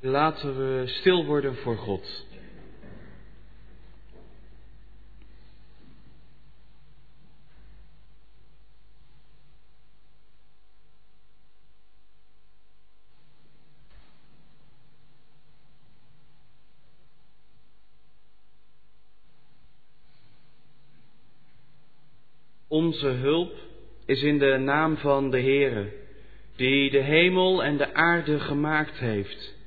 Laten we stil worden voor God. Onze hulp is in de naam van de Heere, die de hemel en de aarde gemaakt heeft,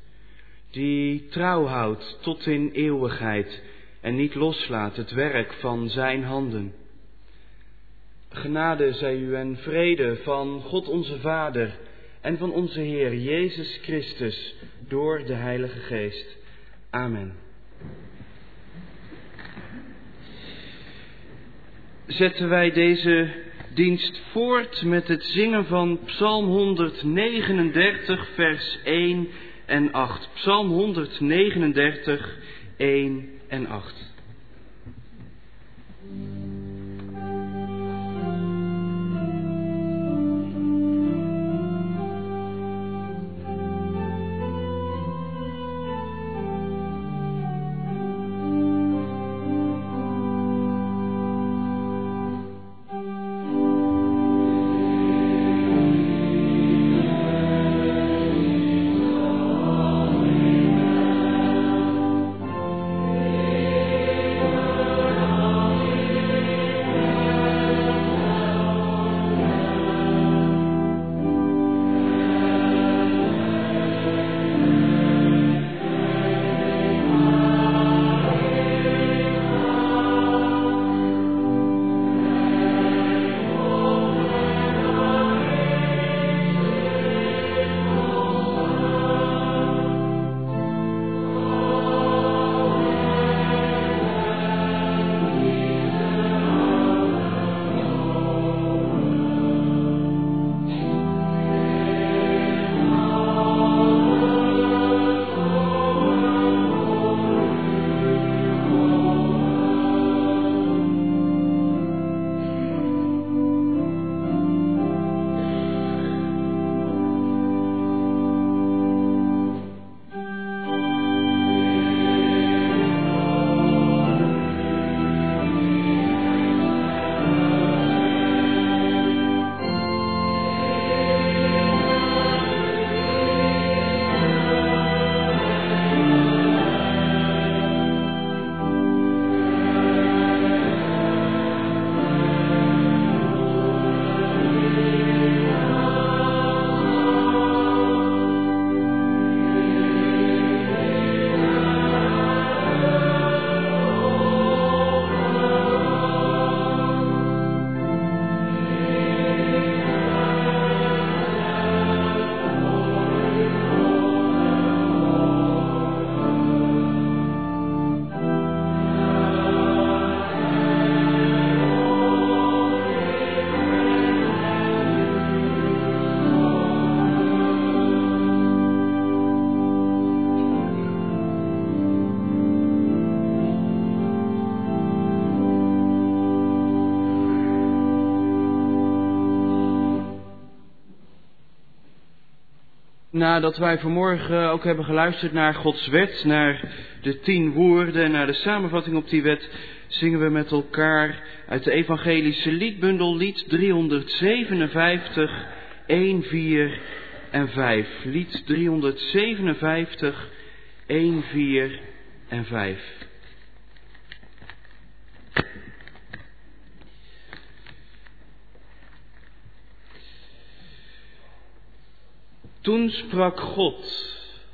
die trouw houdt tot in eeuwigheid en niet loslaat het werk van zijn handen. Genade zij u en vrede van God onze Vader en van onze Heer Jezus Christus door de Heilige Geest. Amen. zetten wij deze dienst voort met het zingen van Psalm 139, vers 1 en 8. Psalm 139, 1 en 8. Nadat wij vanmorgen ook hebben geluisterd naar Gods wet, naar de tien woorden, naar de samenvatting op die wet, zingen we met elkaar uit de evangelische liedbundel lied 357, 1, 4 en 5. Lied 357, 1, 4 en 5. Toen sprak God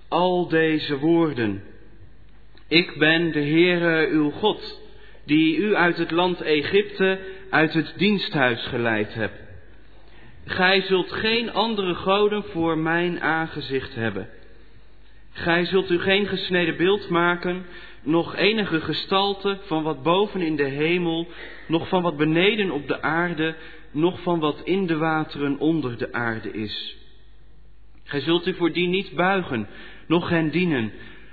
al deze woorden. Ik ben de Heere uw God, die u uit het land Egypte, uit het diensthuis geleid heb. Gij zult geen andere goden voor mijn aangezicht hebben. Gij zult u geen gesneden beeld maken, nog enige gestalte van wat boven in de hemel, nog van wat beneden op de aarde, nog van wat in de wateren onder de aarde is. Gij zult u voor die niet buigen, noch hen dienen,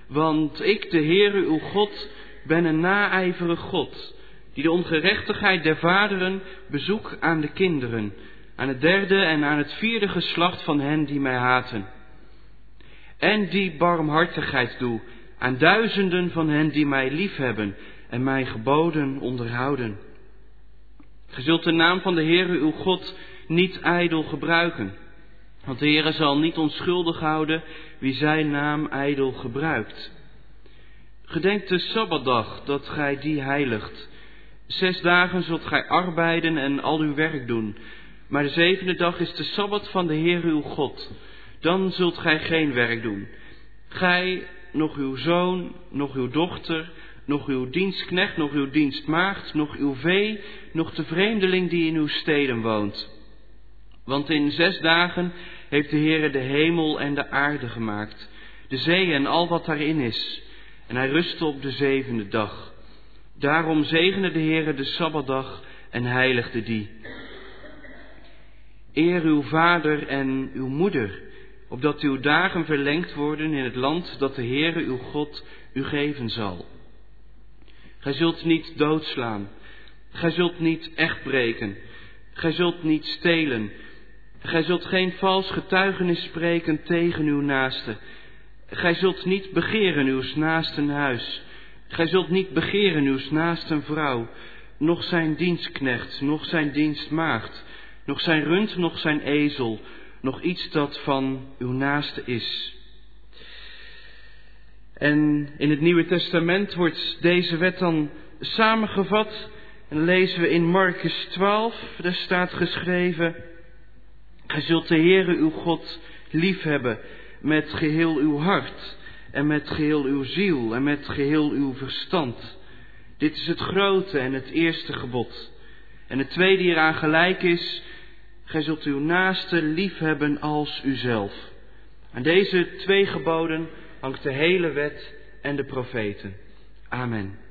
want ik, de Heere uw God, ben een naijverig God, die de ongerechtigheid der vaderen bezoek aan de kinderen, aan het derde en aan het vierde geslacht van hen die mij haten. en die barmhartigheid doe aan duizenden van hen die mij liefhebben en mijn geboden onderhouden. Ge zult de naam van de Heere uw God niet ijdel gebruiken, want de Heere zal niet onschuldig houden wie zijn naam ijdel gebruikt. Gedenk de Sabbatdag dat gij die heiligt. Zes dagen zult gij arbeiden en al uw werk doen, maar de zevende dag is de Sabbat van de Heere uw God. Dan zult gij geen werk doen. Gij, nog uw zoon, nog uw dochter, nog uw dienstknecht, nog uw dienstmaagd, nog uw vee, nog de vreemdeling die in uw steden woont. Want in zes dagen heeft de Heere de hemel en de aarde gemaakt, de zee en al wat daarin is. En hij rustte op de zevende dag. Daarom zegende de Heere de Sabbatdag en heiligde die. Eer uw vader en uw moeder, opdat uw dagen verlengd worden in het land dat de Heere uw God u geven zal. Gij zult niet doodslaan. Gij zult niet echt breken. Gij zult niet stelen. Gij zult geen vals getuigenis spreken tegen uw naaste. Gij zult niet begeren uw naasten huis. Gij zult niet begeren uw naasten vrouw, nog zijn dienstknecht, nog zijn dienstmaagd, nog zijn rund, nog zijn ezel, nog iets dat van uw naaste is. En in het Nieuwe Testament wordt deze wet dan samengevat. En lezen we in Marcus 12, daar staat geschreven, Gij zult de Heere uw God liefhebben met geheel uw hart en met geheel uw ziel en met geheel uw verstand. Dit is het grote en het eerste gebod. En het tweede hieraan gelijk is, gij zult uw naaste liefhebben als uzelf. Aan deze twee geboden hangt de hele wet en de profeten. Amen.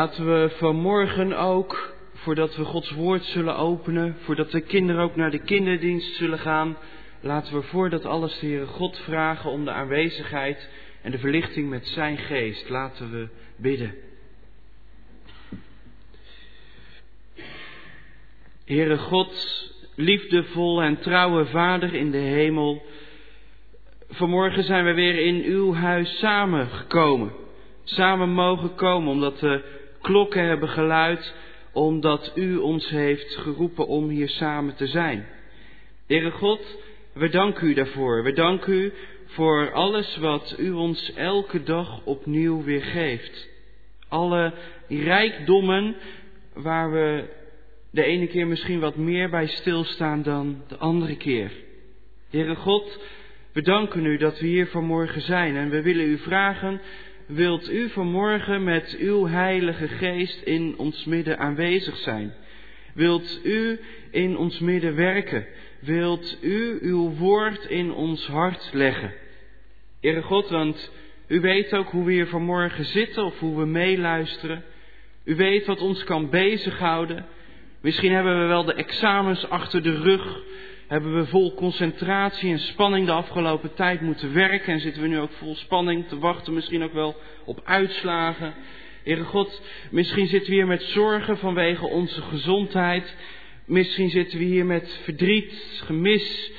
Laten we vanmorgen ook, voordat we Gods woord zullen openen, voordat de kinderen ook naar de kinderdienst zullen gaan, laten we voordat alles de Heere God vragen om de aanwezigheid en de verlichting met zijn geest. Laten we bidden. Heere God, liefdevol en trouwe Vader in de hemel, vanmorgen zijn we weer in uw huis samengekomen. Samen mogen komen omdat de klokken hebben geluid, omdat u ons heeft geroepen om hier samen te zijn. Heere God, we danken u daarvoor. We danken u voor alles wat u ons elke dag opnieuw weer geeft. Alle rijkdommen waar we de ene keer misschien wat meer bij stilstaan dan de andere keer. Heere God, we danken u dat we hier vanmorgen zijn en we willen u vragen, wilt u vanmorgen met uw heilige geest in ons midden aanwezig zijn? Wilt u in ons midden werken? Wilt u uw woord in ons hart leggen? Heere God, want u weet ook hoe we hier vanmorgen zitten of hoe we meeluisteren. U weet wat ons kan bezighouden. Misschien hebben we wel de examens achter de rug. Hebben we vol concentratie en spanning de afgelopen tijd moeten werken. En zitten we nu ook vol spanning te wachten, misschien ook wel op uitslagen. Heere God, misschien zitten we hier met zorgen vanwege onze gezondheid. Misschien zitten we hier met verdriet, gemis.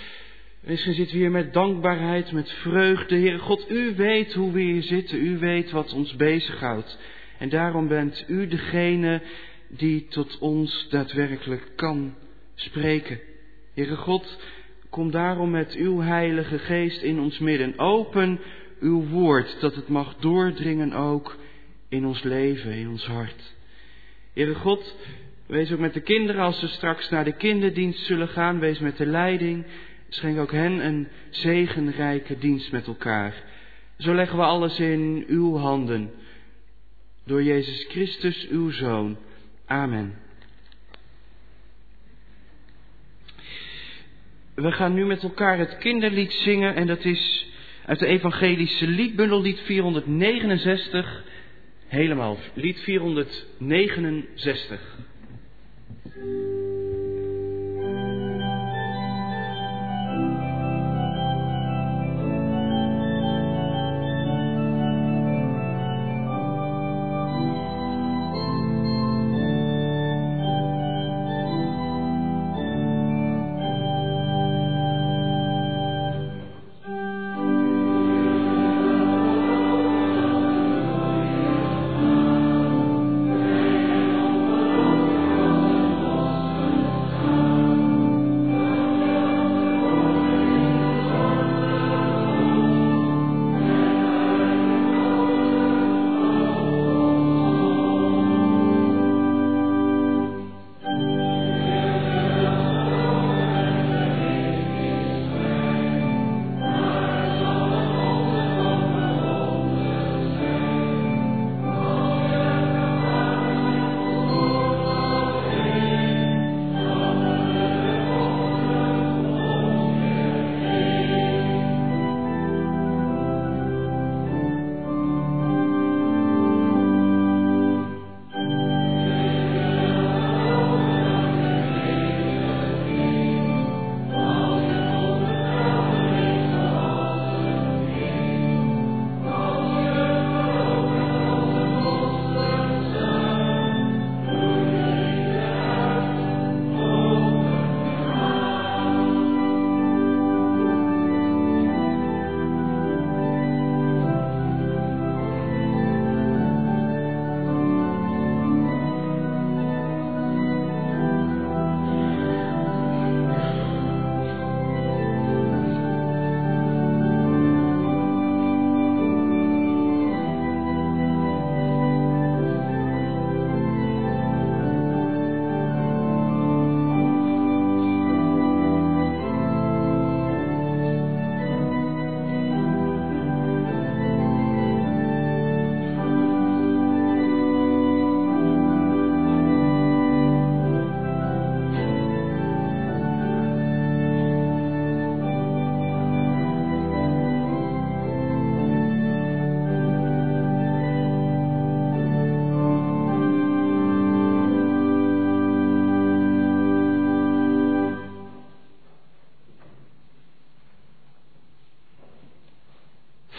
Misschien zitten we hier met dankbaarheid, met vreugde. Heere God, u weet hoe we hier zitten. U weet wat ons bezighoudt. En daarom bent u degene die tot ons daadwerkelijk kan spreken. Heere God, kom daarom met uw heilige geest in ons midden. Open uw woord, dat het mag doordringen ook in ons leven, in ons hart. Heere God, wees ook met de kinderen als ze straks naar de kinderdienst zullen gaan. Wees met de leiding. Schenk ook hen een zegenrijke dienst met elkaar. Zo leggen we alles in uw handen. Door Jezus Christus, uw Zoon. Amen. We gaan nu met elkaar het kinderlied zingen en dat is uit de evangelische liedbundel, lied 469. Helemaal, lied 469.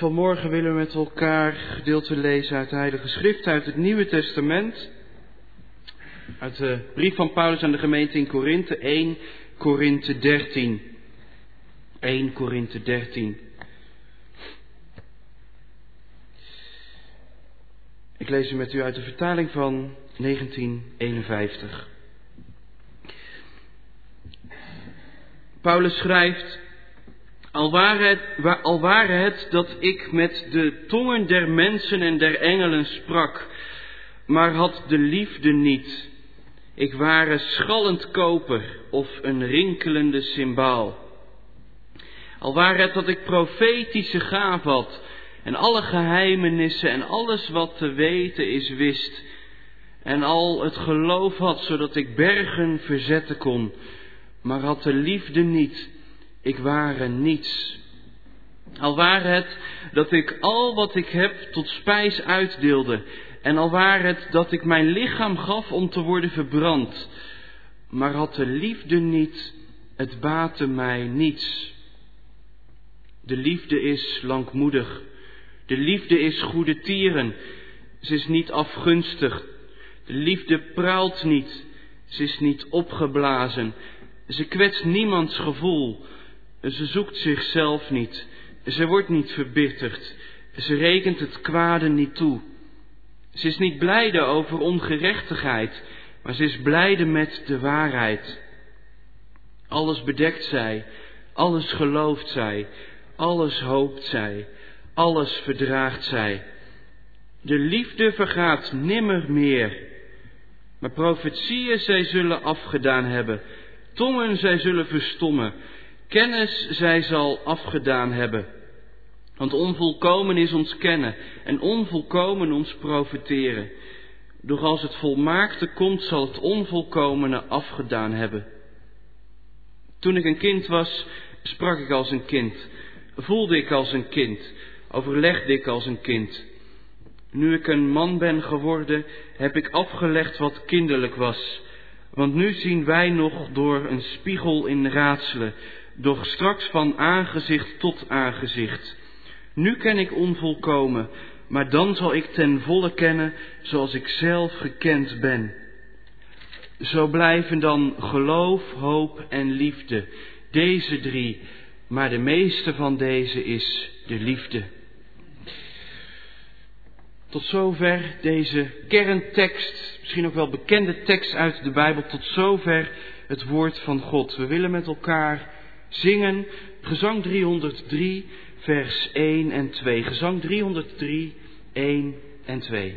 Vanmorgen willen we met elkaar gedeelte lezen uit de Heilige Schrift, uit het Nieuwe Testament. Uit de brief van Paulus aan de gemeente in Korinthe 1, Korinthe 13. 1 Korinthe 13. Ik lees u met u uit de vertaling van 1951. Paulus schrijft, al ware, het, dat ik met de tongen der mensen en der engelen sprak, maar had de liefde niet. Ik ware schallend koper of een rinkelende cymbaal. Al ware het dat ik profetische gaaf had en alle geheimenissen en alles wat te weten is wist, en al het geloof had zodat ik bergen verzetten kon, maar had de liefde niet, ik ware niets. Al ware het dat ik al wat ik heb tot spijs uitdeelde, en al ware het dat ik mijn lichaam gaf om te worden verbrand, maar had de liefde niet, het baatte mij niets. De liefde is langmoedig, de liefde is goede tieren, ze is niet afgunstig, de liefde praalt niet, ze is niet opgeblazen, ze kwetst niemands gevoel, ze zoekt zichzelf niet. Ze wordt niet verbitterd. Ze rekent het kwade niet toe. Ze is niet blijde over ongerechtigheid, maar ze is blijde met de waarheid. Alles bedekt zij, alles gelooft zij, alles hoopt zij, alles verdraagt zij. De liefde vergaat nimmer meer, maar profetieën zij zullen afgedaan hebben, tongen zij zullen verstommen, Kennis zij zal afgedaan hebben. Want onvolkomen is ons kennen en onvolkomen ons profiteren. Doch als het volmaakte komt, zal het onvolkomene afgedaan hebben. Toen ik een kind was, sprak ik als een kind, voelde ik als een kind, overlegde ik als een kind. Nu ik een man ben geworden, heb ik afgelegd wat kinderlijk was. Want nu zien wij nog door een spiegel in raadselen, doch straks van aangezicht tot aangezicht. Nu ken ik onvolkomen, maar dan zal ik ten volle kennen zoals ik zelf gekend ben. Zo blijven dan geloof, hoop en liefde, deze drie, maar de meeste van deze is de liefde. Tot zover deze kerntekst, misschien ook wel bekende tekst uit de Bijbel, tot zover het woord van God. We willen met elkaar zingen gezang 303, vers 1 en 2. Gezang 303, 1 en 2.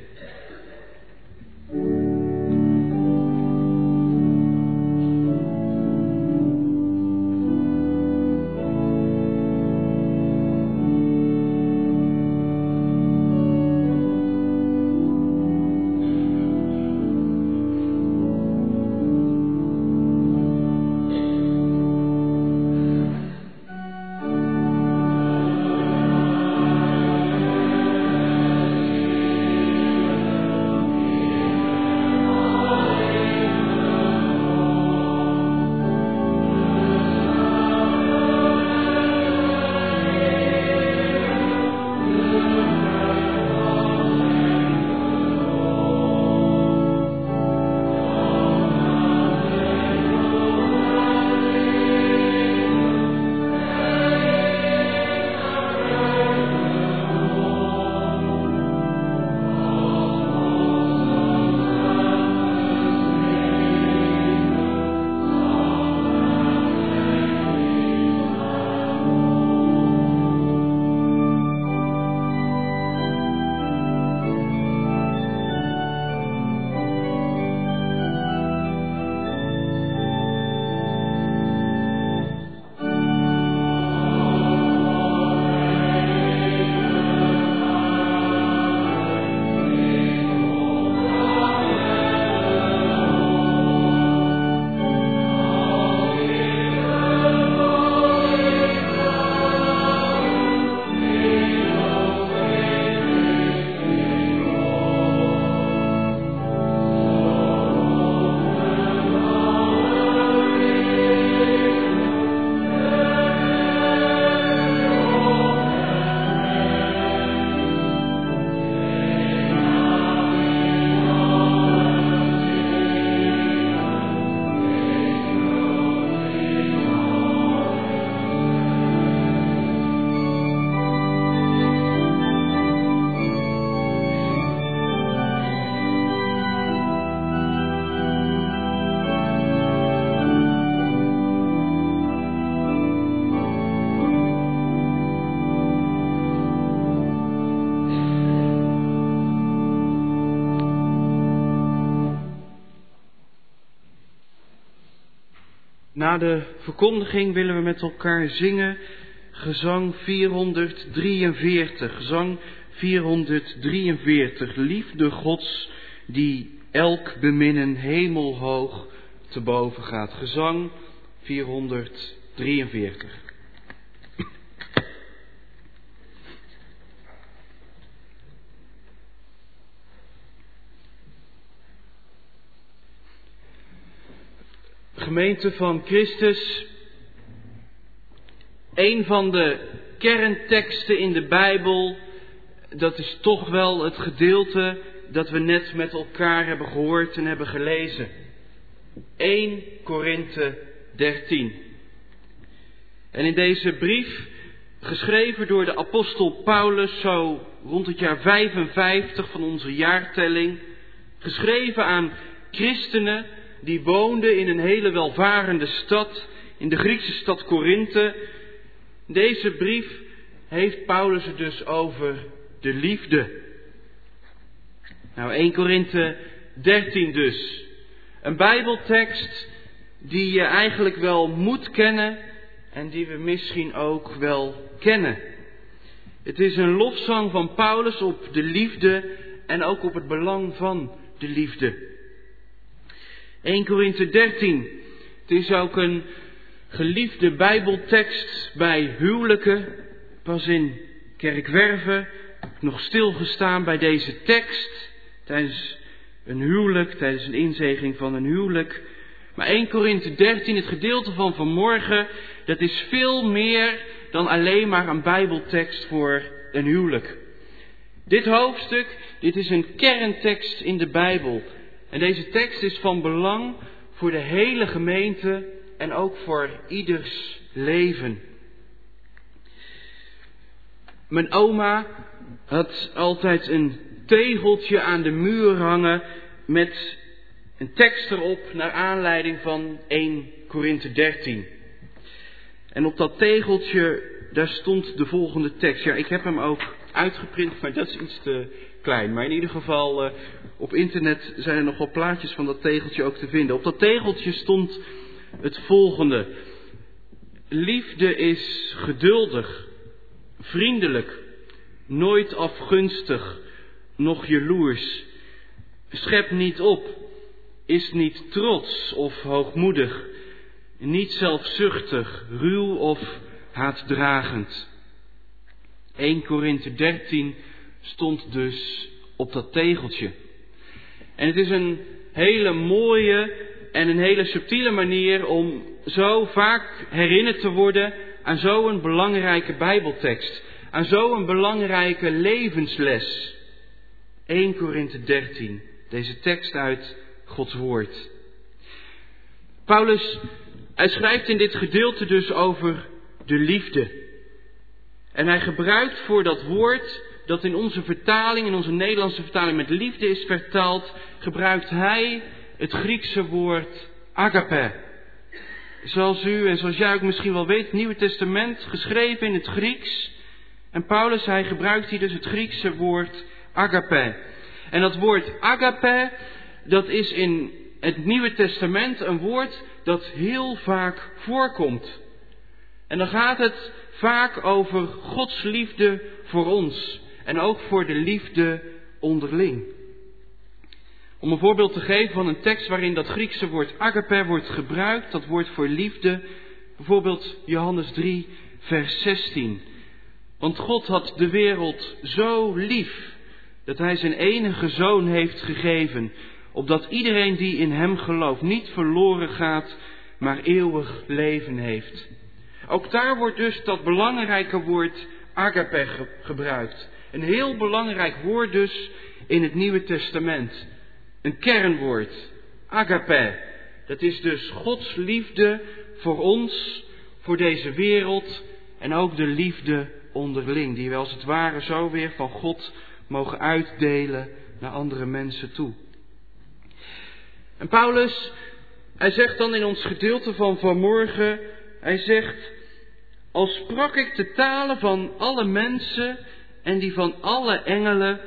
Na de verkondiging willen we met elkaar zingen gezang 443. Gezang 443. Liefde Gods die elk beminnen hemelhoog te boven gaat. Gezang 443. Gemeente van Christus, een van de kernteksten in de Bijbel, dat is toch wel het gedeelte dat we net met elkaar hebben gehoord en hebben gelezen. 1 Korinthe 13. En in deze brief, geschreven door de apostel Paulus, zo rond het jaar 55 van onze jaartelling, geschreven aan christenen die woonden in een hele welvarende stad, in de Griekse stad Korinthe. Deze brief heeft Paulus het dus over de liefde. Nou, 1 Korinthe 13 dus. Een Bijbeltekst die je eigenlijk wel moet kennen en die we misschien ook wel kennen. Het is een lofzang van Paulus op de liefde en ook op het belang van de liefde. 1 Korinthe 13. Het is ook een geliefde Bijbeltekst bij huwelijken. Pas in Kerkwerven nog stilgestaan bij deze tekst tijdens een huwelijk, tijdens een inzeging van een huwelijk. Maar 1 Korinthe 13, het gedeelte van vanmorgen, dat is veel meer dan alleen maar een Bijbeltekst voor een huwelijk. Dit hoofdstuk, dit is een kerntekst in de Bijbel. En deze tekst is van belang voor de hele gemeente en ook voor ieders leven. Mijn oma had altijd een tegeltje aan de muur hangen met een tekst erop naar aanleiding van 1 Korinthe 13. En op dat tegeltje, daar stond de volgende tekst. Ja, ik heb hem ook uitgeprint, maar dat is iets te klein. Maar in ieder geval, uh, op internet zijn er nog wel plaatjes van dat tegeltje ook te vinden. Op dat tegeltje stond het volgende. Liefde is geduldig, vriendelijk, nooit afgunstig, nog jaloers. Schep niet op, is niet trots of hoogmoedig, niet zelfzuchtig, ruw of haatdragend. 1 Korinthe 13 stond dus op dat tegeltje. En het is een hele mooie en een hele subtiele manier om zo vaak herinnerd te worden aan zo'n belangrijke Bijbeltekst, aan zo'n belangrijke levensles. 1 Korinthe 13, deze tekst uit Gods Woord. Paulus, hij schrijft in dit gedeelte dus over de liefde. En hij gebruikt voor dat woord dat in onze vertaling, in onze Nederlandse vertaling met liefde is vertaald, gebruikt hij het Griekse woord agape. Zoals u en zoals jij ook misschien wel weet, het Nieuwe Testament geschreven in het Grieks. En Paulus, hij gebruikt hier dus het Griekse woord agape. En dat woord agape, dat is in het Nieuwe Testament een woord dat heel vaak voorkomt. En dan gaat het vaak over Gods liefde voor ons en ook voor de liefde onderling. Om een voorbeeld te geven van een tekst waarin dat Griekse woord agape wordt gebruikt, dat woord voor liefde, bijvoorbeeld Johannes 3, vers 16. Want God had de wereld zo lief dat Hij zijn enige zoon heeft gegeven, opdat iedereen die in Hem gelooft niet verloren gaat, maar eeuwig leven heeft. Ook daar wordt dus dat belangrijke woord agape gebruikt. Een heel belangrijk woord dus in het Nieuwe Testament. Een kernwoord. Agape. Dat is dus Gods liefde voor ons, voor deze wereld en ook de liefde onderling. Die we als het ware zo weer van God mogen uitdelen naar andere mensen toe. En Paulus, hij zegt dan in ons gedeelte van vanmorgen, hij zegt, als sprak ik de talen van alle mensen en die van alle engelen,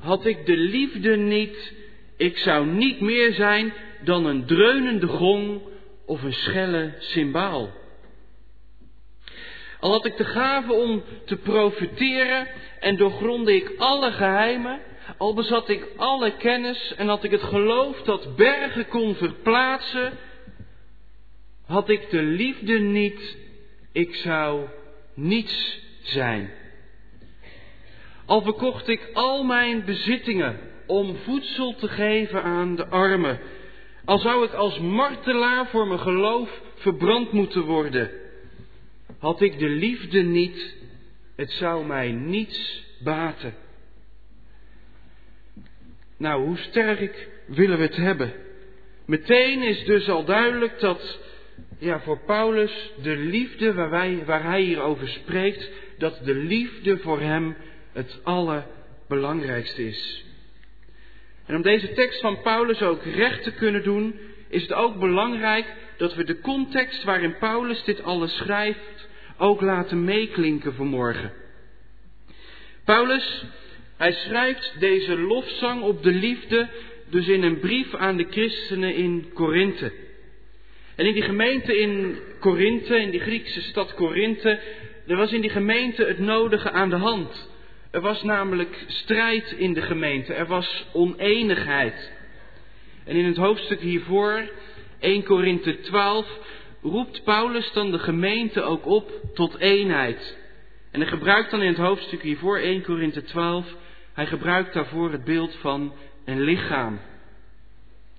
had ik de liefde niet, ik zou niet meer zijn dan een dreunende gong of een schelle symbaal. Al had ik de gave om te profiteren en doorgronde ik alle geheimen, al bezat ik alle kennis en had ik het geloof dat bergen kon verplaatsen, had ik de liefde niet, ik zou niets zijn. Al verkocht ik al mijn bezittingen om voedsel te geven aan de armen, al zou ik als martelaar voor mijn geloof verbrand moeten worden, had ik de liefde niet, het zou mij niets baten. Nou, hoe sterk willen we het hebben? Meteen is dus al duidelijk dat ja, voor Paulus de liefde waar, wij, waar hij hier over spreekt, dat de liefde voor hem het allerbelangrijkste is. En om deze tekst van Paulus ook recht te kunnen doen, is het ook belangrijk dat we de context waarin Paulus dit alles schrijft ook laten meeklinken vanmorgen. Paulus, hij schrijft deze lofzang op de liefde dus in een brief aan de christenen in Korinthe. En in die gemeente in Korinthe, in die Griekse stad Korinthe, er was in die gemeente het nodige aan de hand. Er was namelijk strijd in de gemeente, er was oneenigheid. En in het hoofdstuk hiervoor, 1 Korinthe 12, roept Paulus dan de gemeente ook op tot eenheid. En hij gebruikt dan in het hoofdstuk hiervoor, 1 Korinthe 12, hij gebruikt daarvoor het beeld van een lichaam.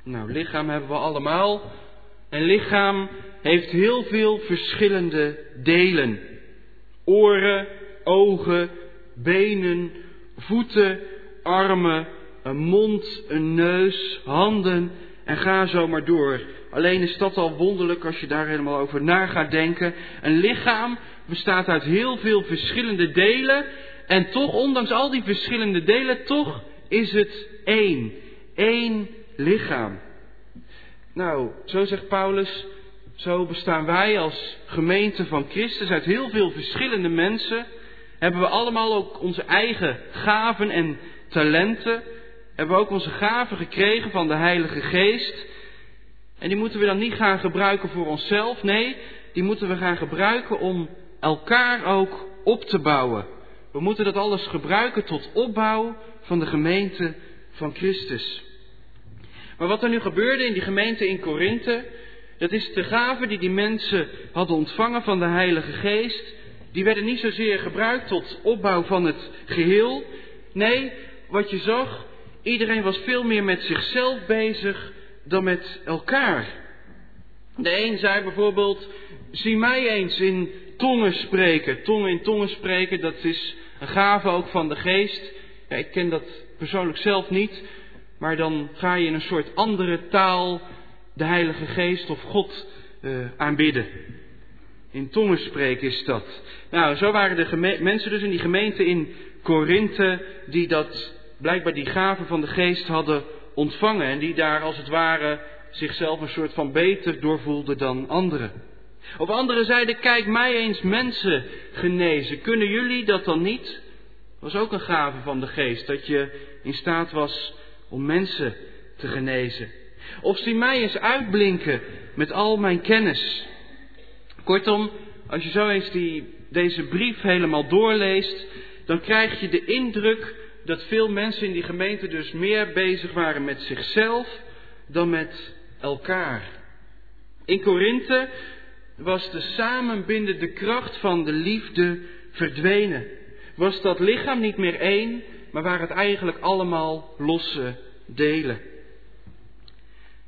Nou, lichaam hebben we allemaal. Een lichaam heeft heel veel verschillende delen. Oren, ogen, benen, voeten, armen, een mond, een neus, handen en ga zo maar door. Alleen is dat al wonderlijk als je daar helemaal over na gaat denken. Een lichaam bestaat uit heel veel verschillende delen en toch, ondanks al die verschillende delen, toch is het één. Eén lichaam. Nou, zo zegt Paulus, zo bestaan wij als gemeente van Christus uit heel veel verschillende mensen. Hebben we allemaal ook onze eigen gaven en talenten. Hebben we ook onze gaven gekregen van de Heilige Geest. En die moeten we dan niet gaan gebruiken voor onszelf. Nee, die moeten we gaan gebruiken om elkaar ook op te bouwen. We moeten dat alles gebruiken tot opbouw van de gemeente van Christus. Maar wat er nu gebeurde in die gemeente in Korinthe, dat is de gave die die mensen hadden ontvangen van de Heilige Geest. Die werden niet zozeer gebruikt tot opbouw van het geheel. Nee, wat je zag, iedereen was veel meer met zichzelf bezig dan met elkaar. De een zei bijvoorbeeld, zie mij eens in tongen spreken. Tongen in tongen spreken, dat is een gave ook van de geest. Ik ken dat persoonlijk zelf niet, maar dan ga je in een soort andere taal de Heilige Geest of God uh, aanbidden. In tongen spreken is dat. Nou, zo waren de mensen dus in die gemeente in Korinthe die dat blijkbaar die gaven van de geest hadden ontvangen en die daar als het ware zichzelf een soort van beter doorvoelden dan anderen. Of anderen zeiden, kijk mij eens mensen genezen. Kunnen jullie dat dan niet? Was ook een gave van de geest, dat je in staat was om mensen te genezen. Of zie mij eens uitblinken met al mijn kennis. Kortom, als je zo eens die, deze brief helemaal doorleest, dan krijg je de indruk dat veel mensen in die gemeente dus meer bezig waren met zichzelf dan met elkaar. In Korinthe was de samenbindende kracht van de liefde verdwenen. Was dat lichaam niet meer één, maar waren het eigenlijk allemaal losse delen.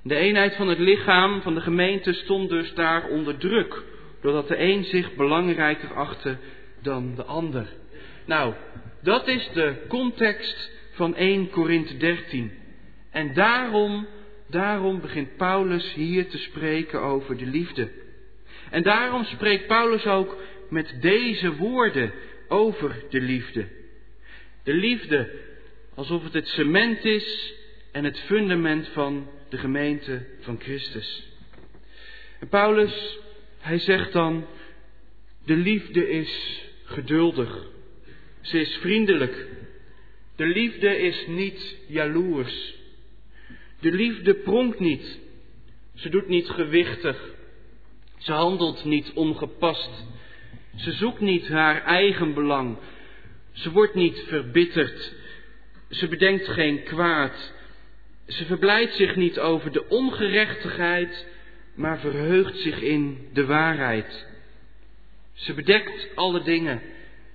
De eenheid van het lichaam van de gemeente stond dus daar onder druk, doordat de een zich belangrijker achtte dan de ander. Nou, dat is de context van 1 Korinthe 13. En daarom, daarom begint Paulus hier te spreken over de liefde. En daarom spreekt Paulus ook met deze woorden over de liefde. De liefde alsof het het cement is en het fundament van de gemeente van Christus. En Paulus, hij zegt dan, de liefde is geduldig. Ze is vriendelijk. De liefde is niet jaloers. De liefde pronkt niet. Ze doet niet gewichtig Ze handelt niet ongepast. Ze zoekt niet haar eigen belang. Ze wordt niet verbitterd. Ze bedenkt geen kwaad. Ze verblijdt zich niet over de ongerechtigheid, maar verheugt zich in de waarheid. Ze bedekt alle dingen.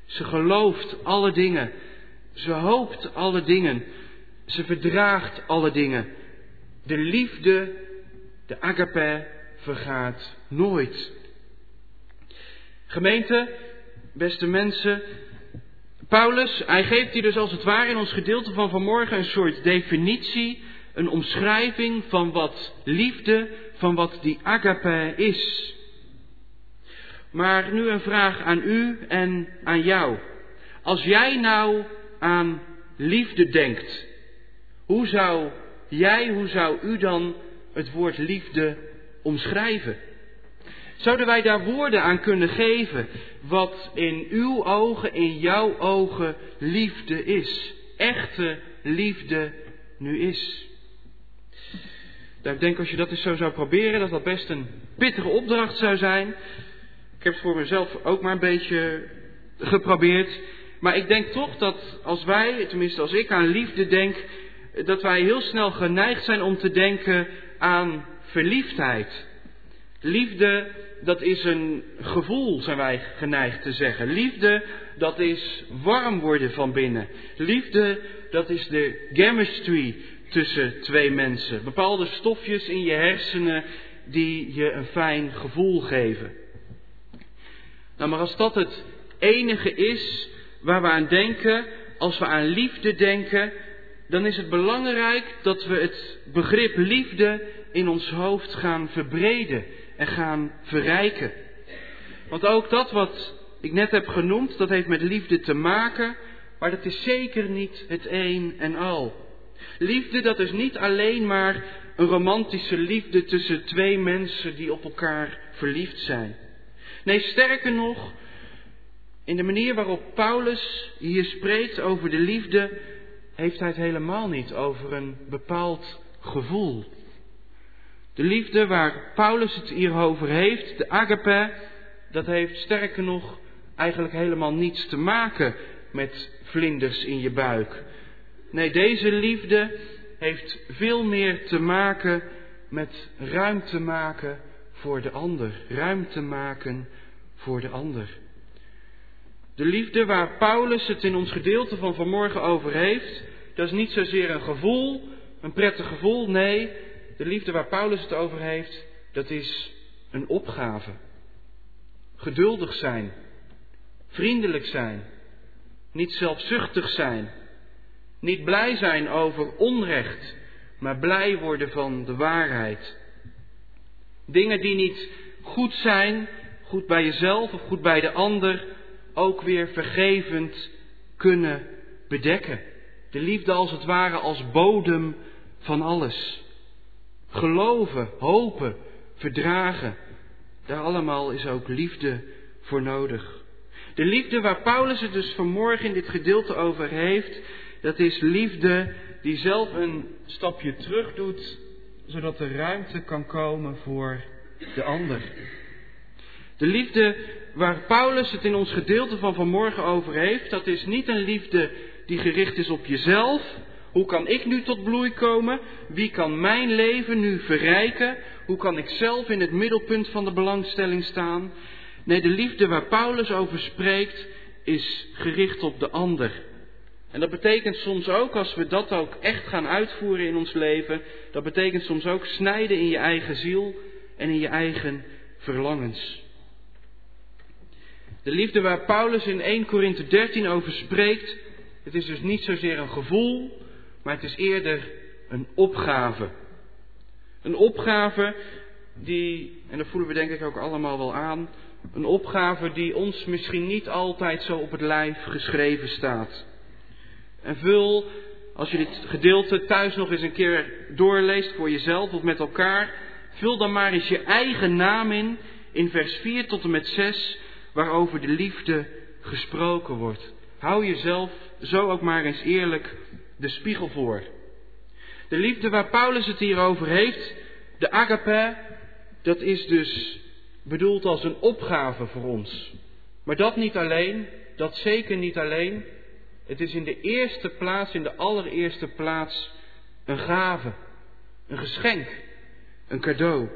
Ze gelooft alle dingen. Ze hoopt alle dingen. Ze verdraagt alle dingen. De liefde, de agape, vergaat nooit. Gemeente, beste mensen, Paulus, hij geeft hier dus als het ware in ons gedeelte van vanmorgen een soort definitie, een omschrijving van wat liefde, van wat die agape is. Maar nu een vraag aan u en aan jou. Als jij nou aan liefde denkt, hoe zou jij, hoe zou u dan het woord liefde omschrijven? Zouden wij daar woorden aan kunnen geven wat in uw ogen, in jouw ogen liefde is? Echte liefde nu is. Ik denk als je dat eens zo zou proberen, dat dat best een pittige opdracht zou zijn. Ik heb het voor mezelf ook maar een beetje geprobeerd. Maar ik denk toch dat als wij, tenminste als ik aan liefde denk, dat wij heel snel geneigd zijn om te denken aan verliefdheid. Liefde, dat is een gevoel, zijn wij geneigd te zeggen. Liefde, dat is warm worden van binnen. Liefde, dat is de chemistry tussen twee mensen. Bepaalde stofjes in je hersenen die je een fijn gevoel geven. Nou, maar als dat het enige is waar we aan denken, als we aan liefde denken, dan is het belangrijk dat we het begrip liefde in ons hoofd gaan verbreden en gaan verrijken. Want ook dat wat ik net heb genoemd, dat heeft met liefde te maken, maar dat is zeker niet het een en al. Liefde, dat is niet alleen maar een romantische liefde tussen twee mensen die op elkaar verliefd zijn. Nee, sterker nog, in de manier waarop Paulus hier spreekt over de liefde, heeft hij het helemaal niet over een bepaald gevoel. De liefde waar Paulus het hier over heeft, de agape, dat heeft sterker nog eigenlijk helemaal niets te maken met vlinders in je buik. Nee, deze liefde heeft veel meer te maken met ruimte maken voor de ander. Ruimte maken voor de ander. De liefde waar Paulus het in ons gedeelte van vanmorgen over heeft, dat is niet zozeer een gevoel, een prettig gevoel. Nee, de liefde waar Paulus het over heeft, dat is een opgave. Geduldig zijn, vriendelijk zijn, niet zelfzuchtig zijn, niet blij zijn over onrecht, maar blij worden van de waarheid. Dingen die niet goed zijn, goed bij jezelf of goed bij de ander, ook weer vergevend kunnen bedekken. De liefde als het ware als bodem van alles. Geloven, hopen, verdragen. Daar allemaal is ook liefde voor nodig. De liefde waar Paulus het dus vanmorgen in dit gedeelte over heeft, dat is liefde die zelf een stapje terug doet, zodat er ruimte kan komen voor de ander. De liefde waar Paulus het in ons gedeelte van vanmorgen over heeft, dat is niet een liefde die gericht is op jezelf. Hoe kan ik nu tot bloei komen? Wie kan mijn leven nu verrijken? Hoe kan ik zelf in het middelpunt van de belangstelling staan? Nee, de liefde waar Paulus over spreekt, is gericht op de ander. En dat betekent soms ook, als we dat ook echt gaan uitvoeren in ons leven, dat betekent soms ook snijden in je eigen ziel en in je eigen verlangens. De liefde waar Paulus in 1 Korinthe 13 over spreekt, het is dus niet zozeer een gevoel, maar het is eerder een opgave. Een opgave die, en dat voelen we denk ik ook allemaal wel aan, een opgave die ons misschien niet altijd zo op het lijf geschreven staat. En vul, als je dit gedeelte thuis nog eens een keer doorleest voor jezelf of met elkaar, vul dan maar eens je eigen naam in, in vers 4 tot en met 6, waarover de liefde gesproken wordt. Hou jezelf zo ook maar eens eerlijk de spiegel voor. De liefde waar Paulus het hier over heeft, de agape, dat is dus bedoeld als een opgave voor ons. Maar dat niet alleen, dat zeker niet alleen. Het is in de eerste plaats, in de allereerste plaats, een gave, een geschenk, een cadeau.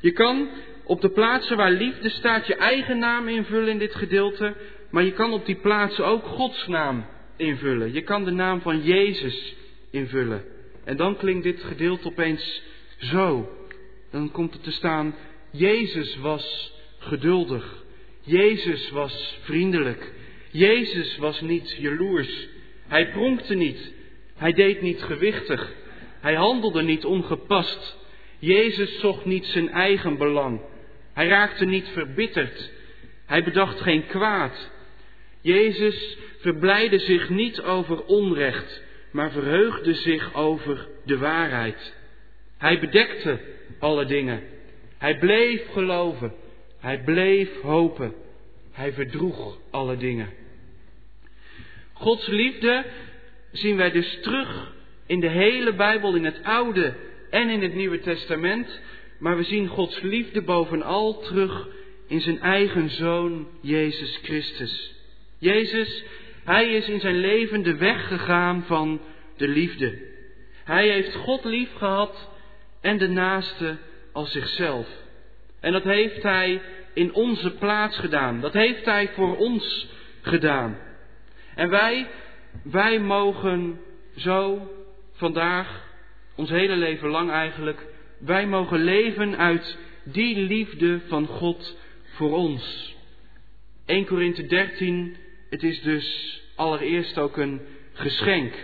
Je kan op de plaatsen waar liefde staat je eigen naam invullen in dit gedeelte, maar je kan op die plaatsen ook Gods naam invullen. Je kan de naam van Jezus invullen. En dan klinkt dit gedeelte opeens zo. Dan komt er te staan, Jezus was geduldig. Jezus was vriendelijk. Jezus was niet jaloers. Hij pronkte niet. Hij deed niet gewichtig. Hij handelde niet ongepast. Jezus zocht niet zijn eigen belang. Hij raakte niet verbitterd. Hij bedacht geen kwaad. Jezus verblijde zich niet over onrecht, maar verheugde zich over de waarheid. Hij bedekte alle dingen. Hij bleef geloven. Hij bleef hopen. Hij verdroeg alle dingen. Gods liefde zien wij dus terug in de hele Bijbel, in het Oude en in het Nieuwe Testament. Maar we zien Gods liefde bovenal terug in zijn eigen zoon, Jezus Christus. Jezus, hij is in zijn leven de weg gegaan van de liefde. Hij heeft God lief gehad en de naaste als zichzelf. En dat heeft hij in onze plaats gedaan. Dat heeft hij voor ons gedaan. En wij, wij mogen zo vandaag, ons hele leven lang eigenlijk, wij mogen leven uit die liefde van God voor ons. 1 Korinthe 13, het is dus allereerst ook een geschenk.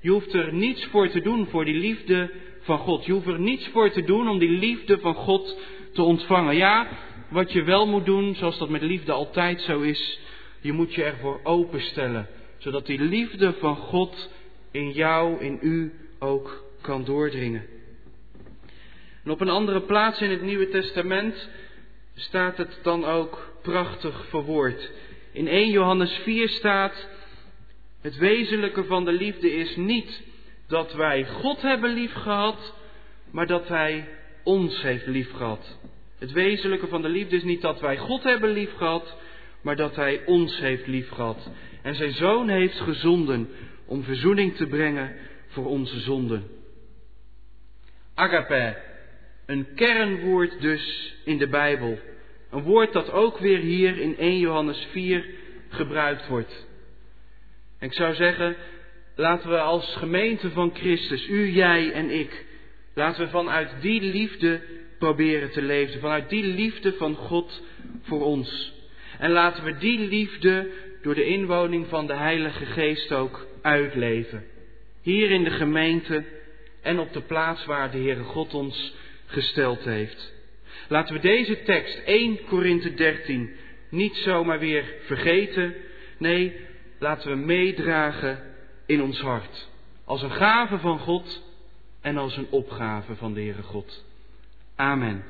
Je hoeft er niets voor te doen voor die liefde van God. Je hoeft er niets voor te doen om die liefde van God te ontvangen. Ja, wat je wel moet doen, zoals dat met liefde altijd zo is, je moet je ervoor openstellen, zodat die liefde van God in jou, in u ook kan doordringen. En op een andere plaats in het Nieuwe Testament staat het dan ook prachtig verwoord. In 1 Johannes 4 staat, het wezenlijke van de liefde is niet dat wij God hebben liefgehad, maar dat Hij ons heeft liefgehad. Het wezenlijke van de liefde is niet dat wij God hebben liefgehad, maar dat Hij ons heeft liefgehad. En Zijn Zoon heeft gezonden om verzoening te brengen voor onze zonden. Agape, een kernwoord dus in de Bijbel. Een woord dat ook weer hier in 1 Johannes 4 gebruikt wordt. En ik zou zeggen, laten we als gemeente van Christus, u, jij en ik, laten we vanuit die liefde proberen te leven. Vanuit die liefde van God voor ons. En laten we die liefde door de inwoning van de Heilige Geest ook uitleven. Hier in de gemeente en op de plaats waar de Heere God ons gesteld heeft. Laten we deze tekst 1 Korinthe 13 niet zomaar weer vergeten. Nee, laten we meedragen in ons hart. Als een gave van God en als een opgave van de Heere God. Amen.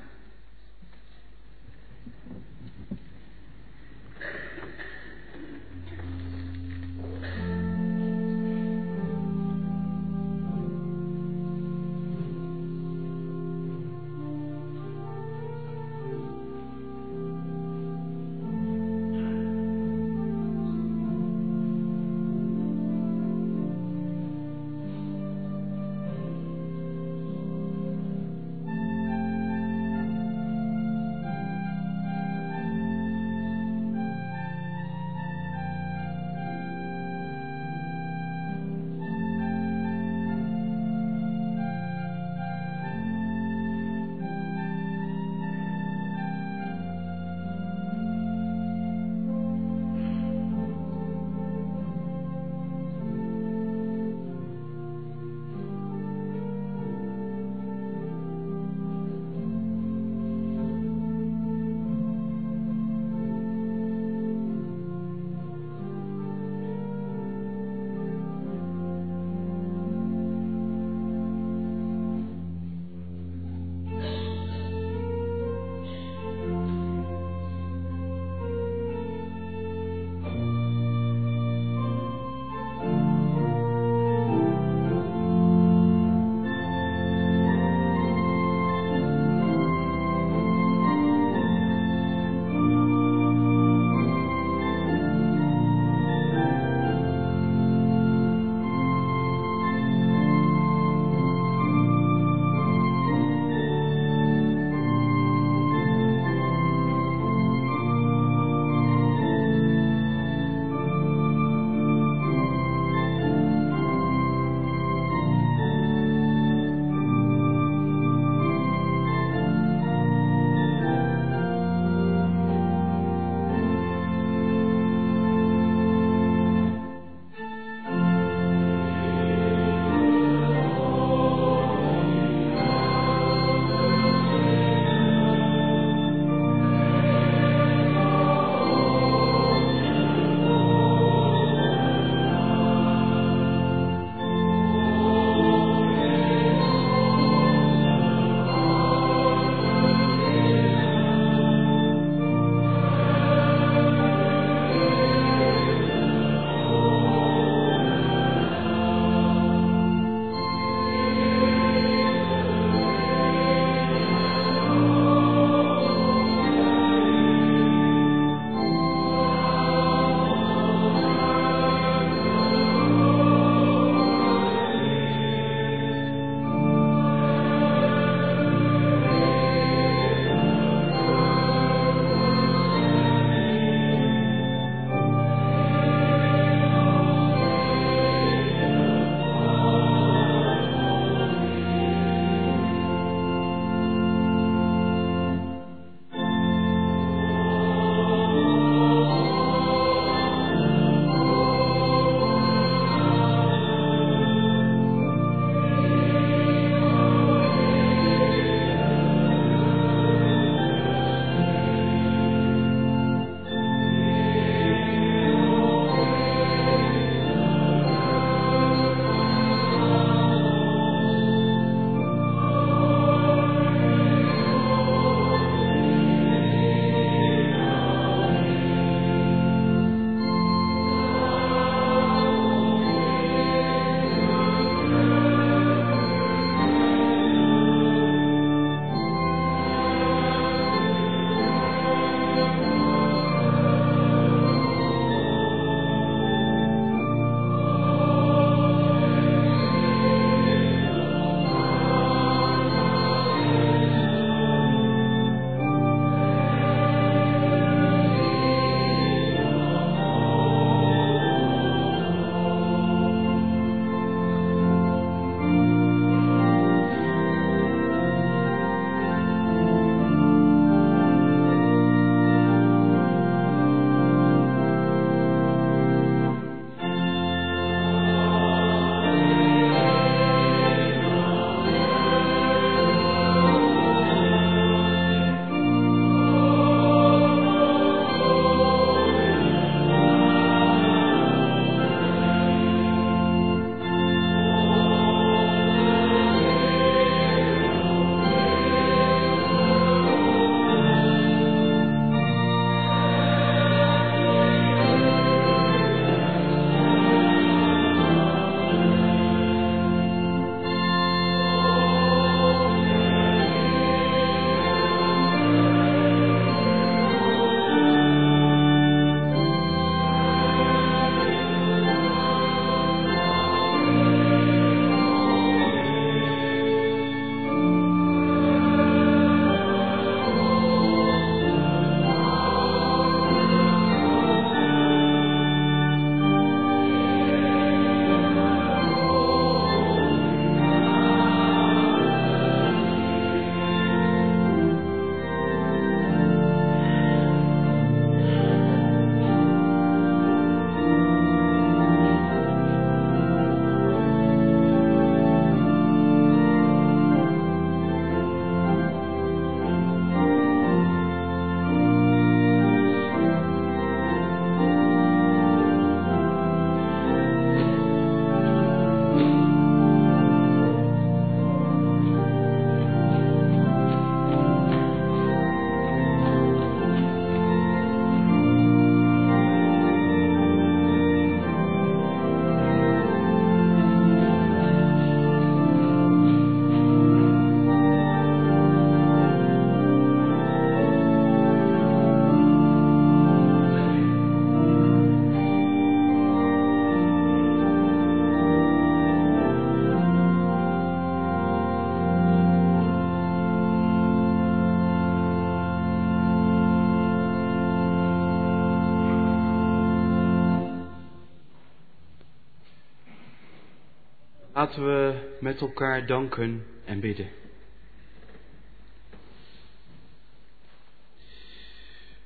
Laten we met elkaar danken en bidden.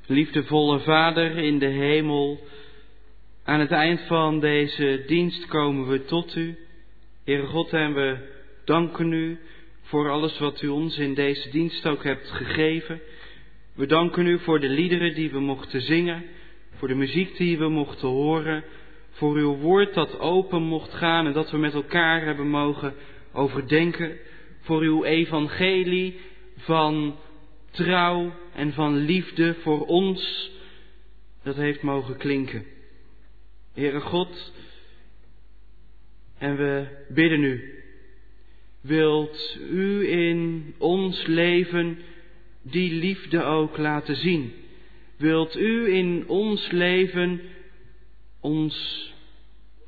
Liefdevolle Vader in de hemel, aan het eind van deze dienst komen we tot U. Heere God, en we danken U voor alles wat U ons in deze dienst ook hebt gegeven. We danken U voor de liederen die we mochten zingen, voor de muziek die we mochten horen, voor uw woord dat open mocht gaan en dat we met elkaar hebben mogen overdenken, voor uw evangelie van trouw en van liefde voor ons, dat heeft mogen klinken. Heere God, en we bidden u, wilt u in ons leven die liefde ook laten zien? Wilt u in ons leven ons,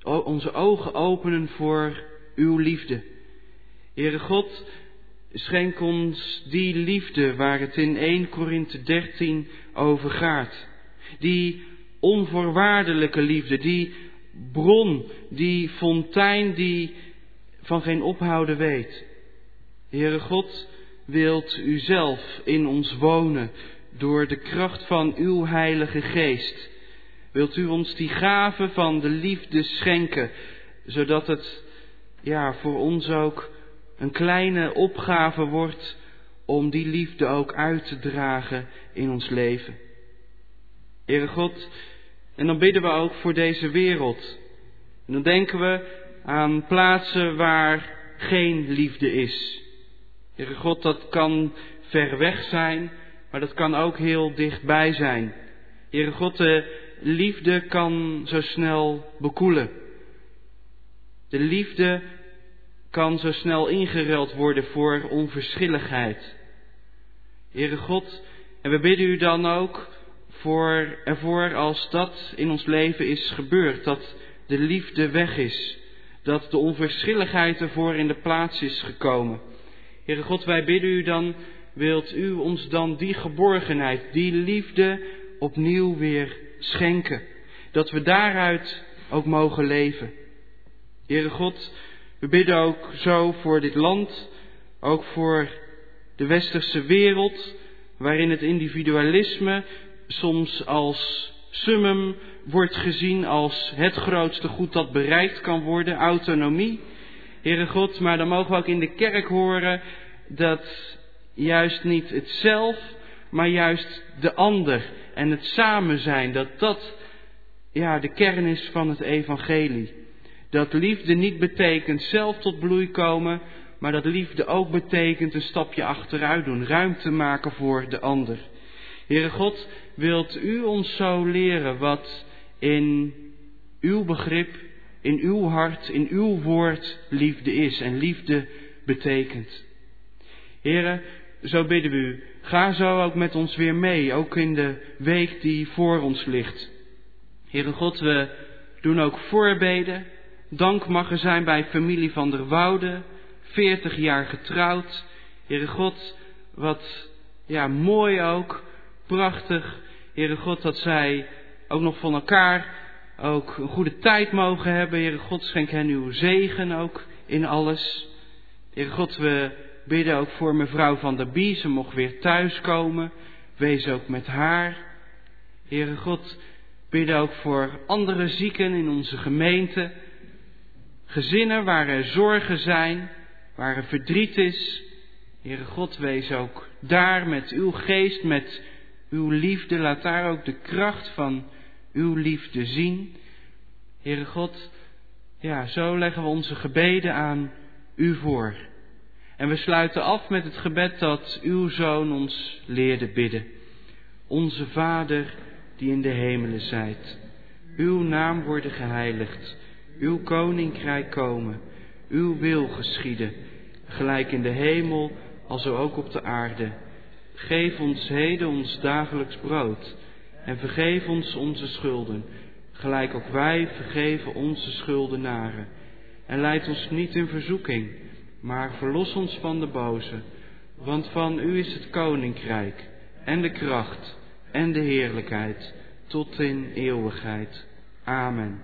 onze ogen openen voor uw liefde? Heere God, schenk ons die liefde waar het in 1 Korinthe 13 over gaat. Die onvoorwaardelijke liefde, die bron, die fontein die van geen ophouden weet. Heere God, wilt u zelf in ons wonen door de kracht van uw Heilige Geest. Wilt u ons die gave van de liefde schenken, zodat het ja, voor ons ook een kleine opgave wordt om die liefde ook uit te dragen in ons leven. Heere God, en dan bidden we ook voor deze wereld. En dan denken we aan plaatsen waar geen liefde is. Heere God, dat kan ver weg zijn, maar dat kan ook heel dichtbij zijn. Heere God, de liefde kan zo snel bekoelen. De liefde kan zo snel ingeruild worden voor onverschilligheid. Heere God, en we bidden u dan ook voor, ervoor als dat in ons leven is gebeurd, dat de liefde weg is, dat de onverschilligheid ervoor in de plaats is gekomen. Heere God, wij bidden u dan, wilt u ons dan die geborgenheid, die liefde opnieuw weer schenken, dat we daaruit ook mogen leven. Heere God, we bidden ook zo voor dit land, ook voor de westerse wereld, waarin het individualisme soms als summum wordt gezien als het grootste goed dat bereikt kan worden, autonomie. Heere God, maar dan mogen we ook in de kerk horen dat juist niet het zelf, maar juist de ander en het samen zijn, dat dat ja, de kern is van het evangelie. Dat liefde niet betekent zelf tot bloei komen, maar dat liefde ook betekent een stapje achteruit doen, ruimte maken voor de ander. Heere God, wilt u ons zo leren wat in uw begrip, in uw hart, in uw woord liefde is en liefde betekent. Heren, zo bidden we u, ga zo ook met ons weer mee, ook in de week die voor ons ligt. Heere God, we doen ook voorbeden. Dank mag er zijn bij familie van der Woude, 40 jaar getrouwd. Heere God, wat ja, mooi ook, prachtig. Heere God, dat zij ook nog van elkaar ook een goede tijd mogen hebben. Heere God, schenk hen uw zegen ook in alles. Heere God, we bidden ook voor mevrouw van der Bie. Ze mocht weer thuiskomen. Wees ook met haar. Heere God, bidden ook voor andere zieken in onze gemeente. Gezinnen waar er zorgen zijn, waar er verdriet is. Heere God, wees ook daar met uw geest, met uw liefde. Laat daar ook de kracht van uw liefde zien. Heere God, ja, zo leggen we onze gebeden aan u voor. En we sluiten af met het gebed dat uw zoon ons leerde bidden. Onze Vader, die in de hemelen zijt. Uw naam worden geheiligd. Uw koninkrijk komen. Uw wil geschieden. Gelijk in de hemel, als ook op de aarde. Geef ons heden ons dagelijks brood. En vergeef ons onze schulden. Gelijk ook wij vergeven onze schuldenaren. En leid ons niet in verzoeking, maar verlos ons van de boze. Want van u is het koninkrijk en de kracht en de heerlijkheid tot in eeuwigheid. Amen.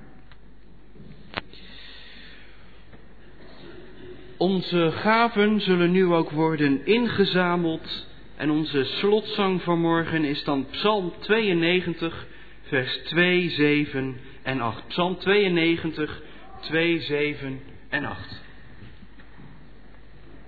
Onze gaven zullen nu ook worden ingezameld. En onze slotzang vanmorgen is dan Psalm 92, vers 2, 7 en 8. Psalm 92, 2, 7 en 8.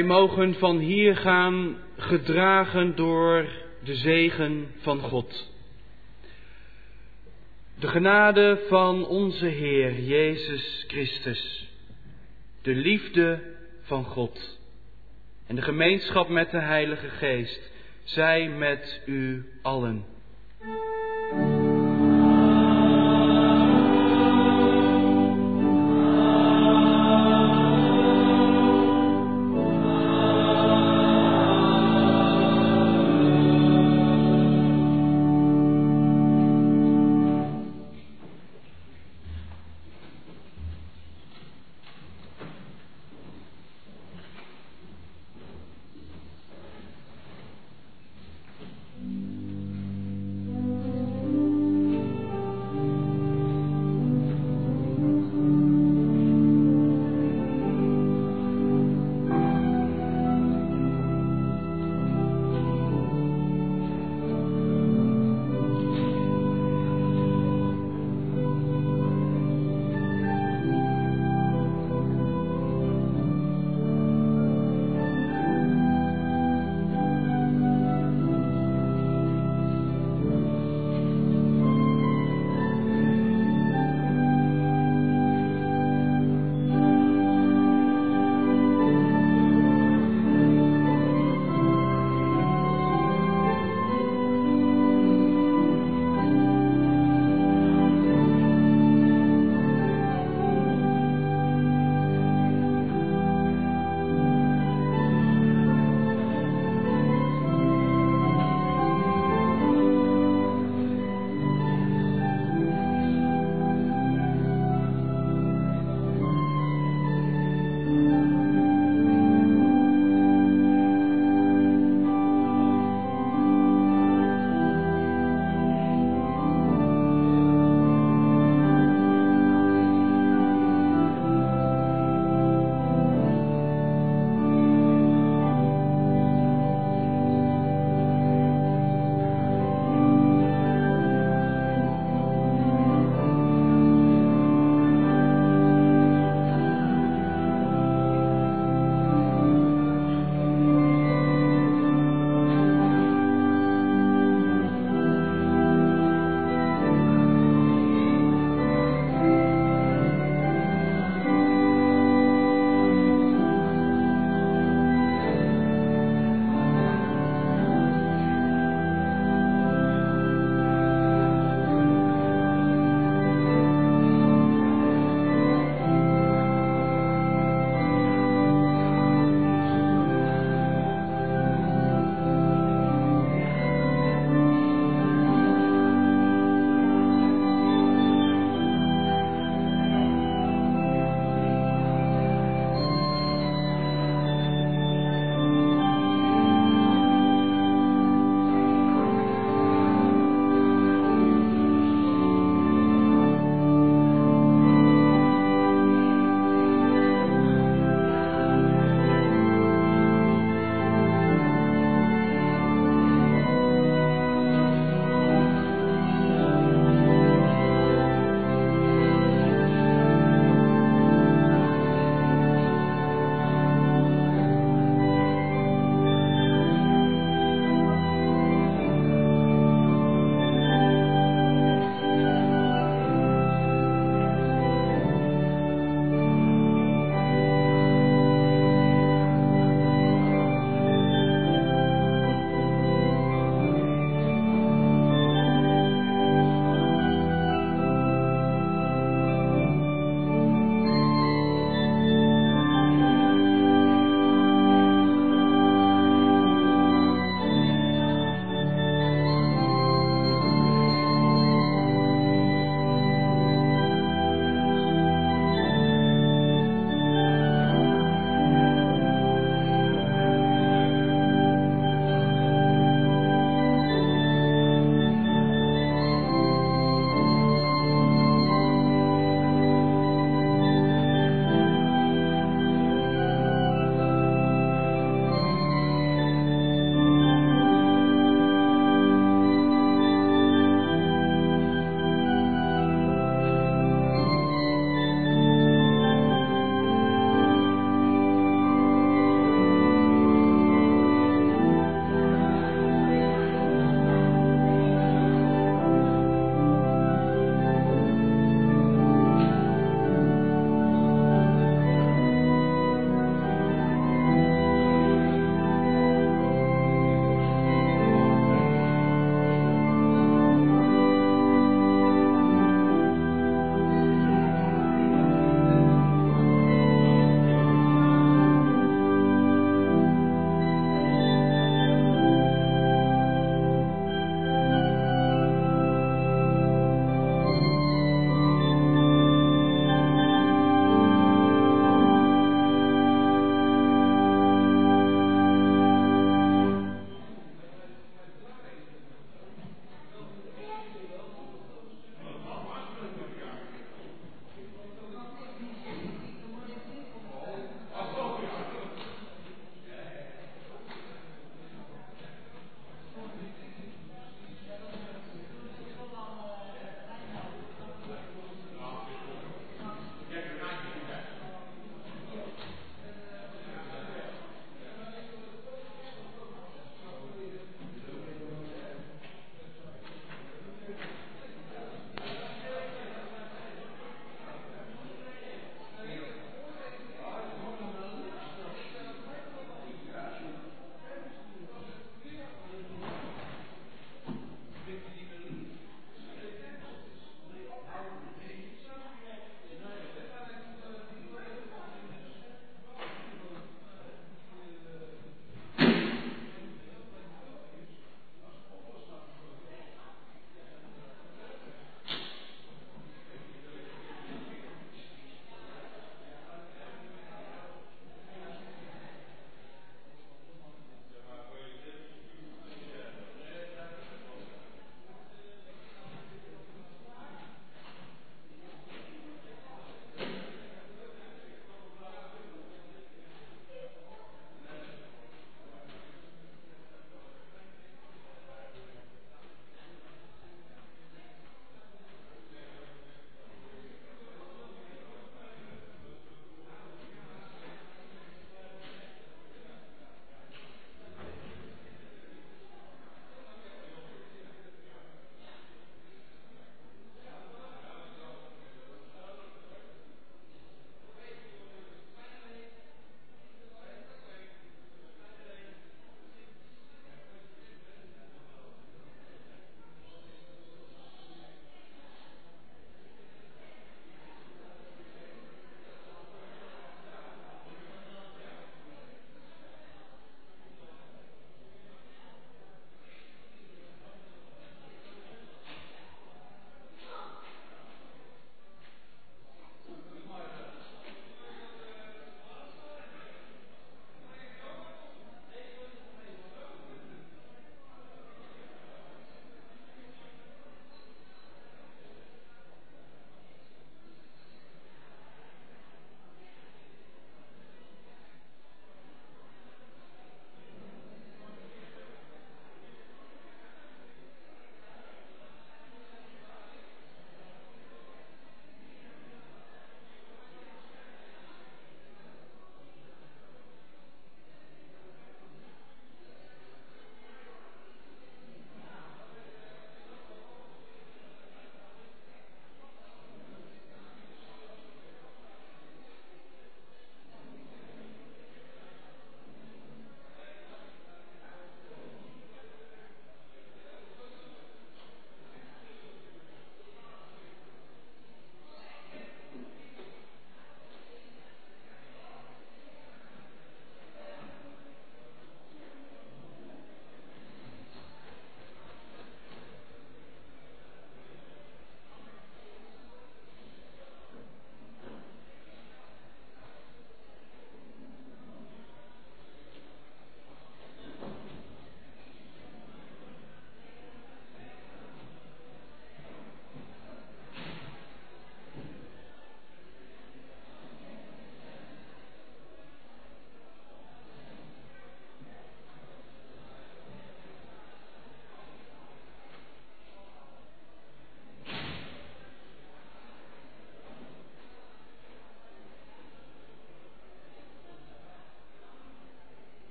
Wij mogen van hier gaan gedragen door de zegen van God. De genade van onze Heer Jezus Christus, de liefde van God en de gemeenschap met de Heilige Geest zij met u allen.